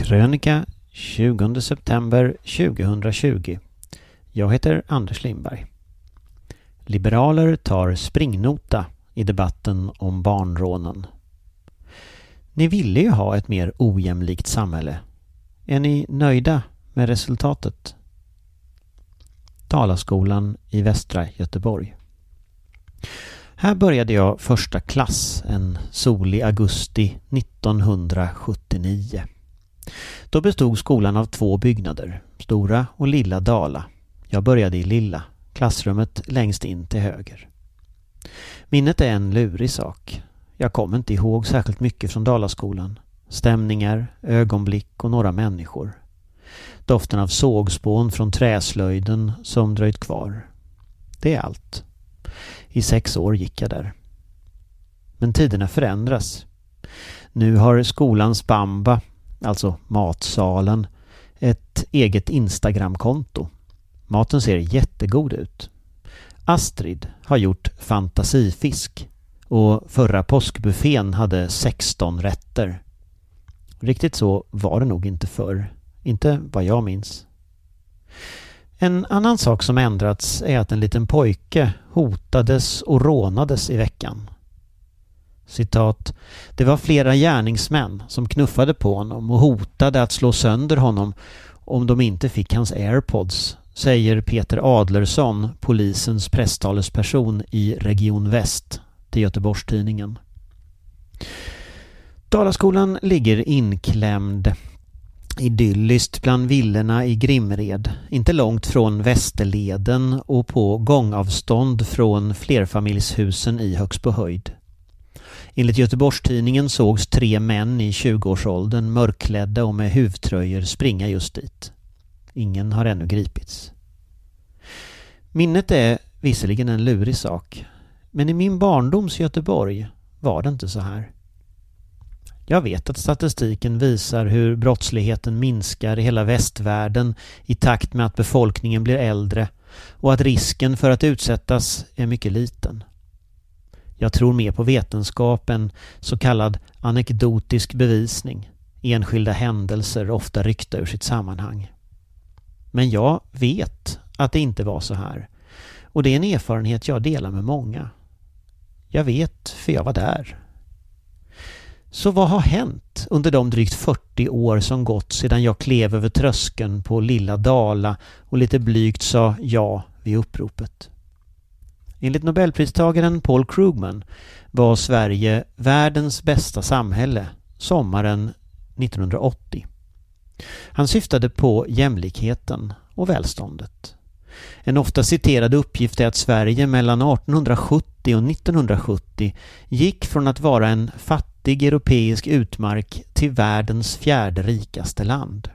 Krönika 20 september 2020. Jag heter Anders Lindberg. Liberaler tar springnota i debatten om barnrånen. Ni ville ju ha ett mer ojämlikt samhälle. Är ni nöjda med resultatet? Dalaskolan i västra Göteborg. Här började jag första klass en solig augusti 1979. Då bestod skolan av två byggnader, Stora och Lilla Dala. Jag började i Lilla, klassrummet längst in till höger. Minnet är en lurig sak. Jag kommer inte ihåg särskilt mycket från Dalaskolan. Stämningar, ögonblick och några människor. Doften av sågspån från träslöjden som dröjt kvar. Det är allt. I sex år gick jag där. Men tiderna förändras. Nu har skolans Bamba, alltså matsalen, ett eget Instagramkonto. Maten ser jättegod ut. Astrid har gjort fantasifisk och förra påskbuffén hade 16 rätter. Riktigt så var det nog inte förr. Inte vad jag minns. En annan sak som ändrats är att en liten pojke hotades och rånades i veckan. Citat. Det var flera gärningsmän som knuffade på honom och hotade att slå sönder honom om de inte fick hans airpods, säger Peter Adlersson, polisens presstalesperson i Region Väst, till Göteborgstidningen. Dalaskolan ligger inklämd idylliskt bland villorna i Grimred, inte långt från Västerleden och på gångavstånd från flerfamiljshusen i Högsbohöjd. Enligt Göteborgstidningen sågs tre män i 20-årsåldern mörkklädda och med huvtröjor springa just dit. Ingen har ännu gripits. Minnet är visserligen en lurig sak, men i min barndoms Göteborg var det inte så här. Jag vet att statistiken visar hur brottsligheten minskar i hela västvärlden i takt med att befolkningen blir äldre och att risken för att utsättas är mycket liten. Jag tror mer på vetenskap än så kallad anekdotisk bevisning, enskilda händelser ofta ryckta ur sitt sammanhang. Men jag vet att det inte var så här och det är en erfarenhet jag delar med många. Jag vet för jag var där. Så vad har hänt under de drygt 40 år som gått sedan jag klev över tröskeln på lilla Dala och lite blygt sa ja vid uppropet? Enligt nobelpristagaren Paul Krugman var Sverige världens bästa samhälle sommaren 1980. Han syftade på jämlikheten och välståndet. En ofta citerad uppgift är att Sverige mellan 1870 och 1970 gick från att vara en fattig europeisk utmark till världens fjärde rikaste land.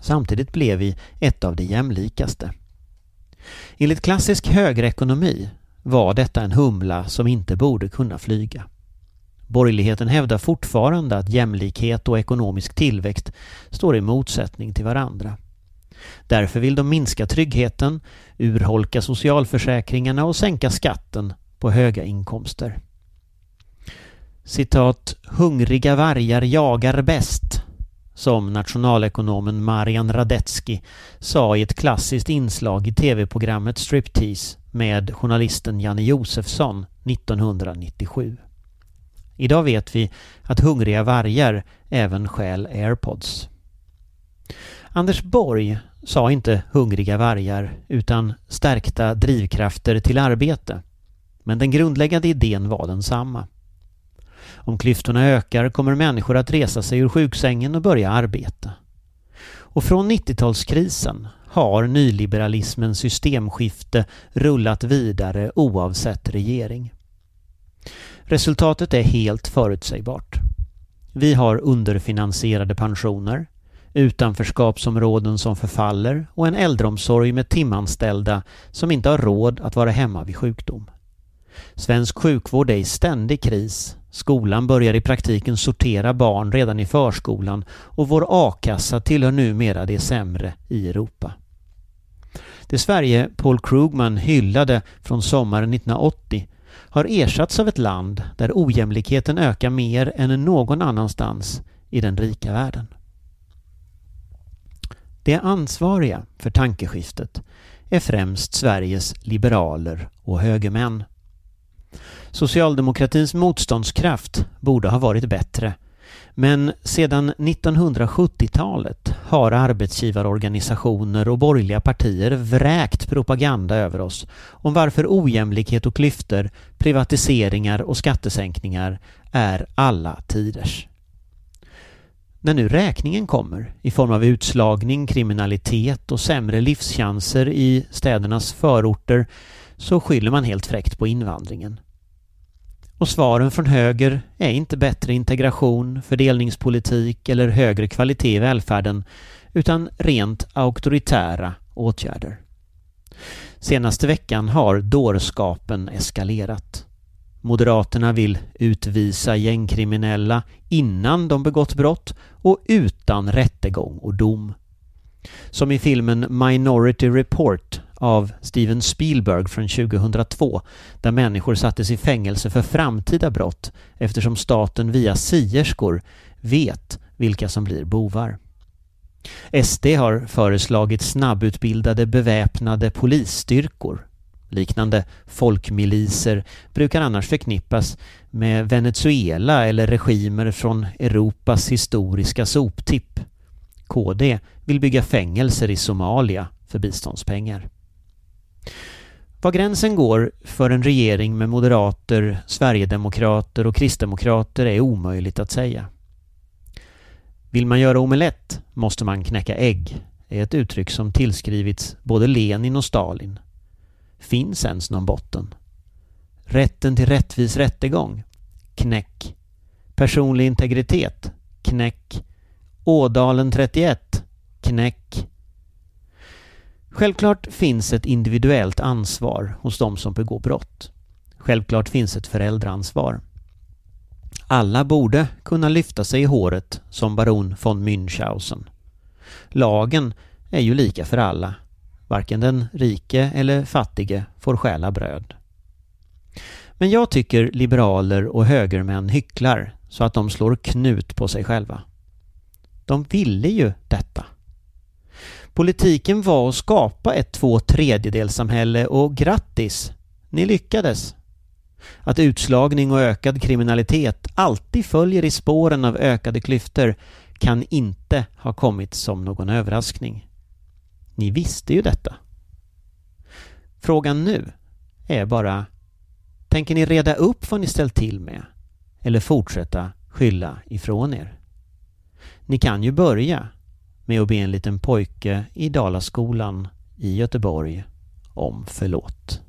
Samtidigt blev vi ett av de jämlikaste. Enligt klassisk högerekonomi var detta en humla som inte borde kunna flyga. Borgerligheten hävdar fortfarande att jämlikhet och ekonomisk tillväxt står i motsättning till varandra. Därför vill de minska tryggheten, urholka socialförsäkringarna och sänka skatten på höga inkomster. Citat ”Hungriga vargar jagar bäst” som nationalekonomen Marian Radetzky sa i ett klassiskt inslag i tv-programmet Striptease med journalisten Janne Josefsson 1997. Idag vet vi att hungriga vargar även stjäl airpods. Anders Borg sa inte hungriga vargar utan stärkta drivkrafter till arbete. Men den grundläggande idén var densamma. Om klyftorna ökar kommer människor att resa sig ur sjuksängen och börja arbeta. Och från 90-talskrisen har nyliberalismens systemskifte rullat vidare oavsett regering. Resultatet är helt förutsägbart. Vi har underfinansierade pensioner, utanförskapsområden som förfaller och en äldreomsorg med timanställda som inte har råd att vara hemma vid sjukdom. Svensk sjukvård är i ständig kris. Skolan börjar i praktiken sortera barn redan i förskolan och vår a-kassa tillhör numera det sämre i Europa. Det Sverige Paul Krugman hyllade från sommaren 1980 har ersatts av ett land där ojämlikheten ökar mer än någon annanstans i den rika världen. De ansvariga för tankeskiftet är främst Sveriges liberaler och högermän. Socialdemokratins motståndskraft borde ha varit bättre men sedan 1970-talet har arbetsgivarorganisationer och borgerliga partier vräkt propaganda över oss om varför ojämlikhet och klyftor, privatiseringar och skattesänkningar är alla tiders. När nu räkningen kommer i form av utslagning, kriminalitet och sämre livschanser i städernas förorter så skyller man helt fräckt på invandringen. Och svaren från höger är inte bättre integration, fördelningspolitik eller högre kvalitet i välfärden utan rent auktoritära åtgärder. Senaste veckan har dårskapen eskalerat. Moderaterna vill utvisa gängkriminella innan de begått brott och utan rättegång och dom. Som i filmen Minority Report av Steven Spielberg från 2002 där människor sattes i fängelse för framtida brott eftersom staten via sierskor vet vilka som blir bovar. SD har föreslagit snabbutbildade beväpnade polisstyrkor. Liknande folkmiliser brukar annars förknippas med Venezuela eller regimer från Europas historiska soptipp. KD vill bygga fängelser i Somalia för biståndspengar. Var gränsen går för en regering med moderater, sverigedemokrater och kristdemokrater är omöjligt att säga. Vill man göra omelett måste man knäcka ägg är ett uttryck som tillskrivits både Lenin och Stalin. Finns ens någon botten? Rätten till rättvis rättegång? Knäck. Personlig integritet? Knäck. Ådalen 31? Knäck. Självklart finns ett individuellt ansvar hos de som begår brott. Självklart finns ett föräldraansvar. Alla borde kunna lyfta sig i håret som baron von Münchhausen. Lagen är ju lika för alla. Varken den rike eller fattige får stjäla bröd. Men jag tycker liberaler och högermän hycklar så att de slår knut på sig själva. De ville ju detta. Politiken var att skapa ett två tredjedelssamhälle och grattis, ni lyckades. Att utslagning och ökad kriminalitet alltid följer i spåren av ökade klyftor kan inte ha kommit som någon överraskning. Ni visste ju detta. Frågan nu är bara, tänker ni reda upp vad ni ställt till med? Eller fortsätta skylla ifrån er? Ni kan ju börja med att be en liten pojke i Dalaskolan i Göteborg om förlåt.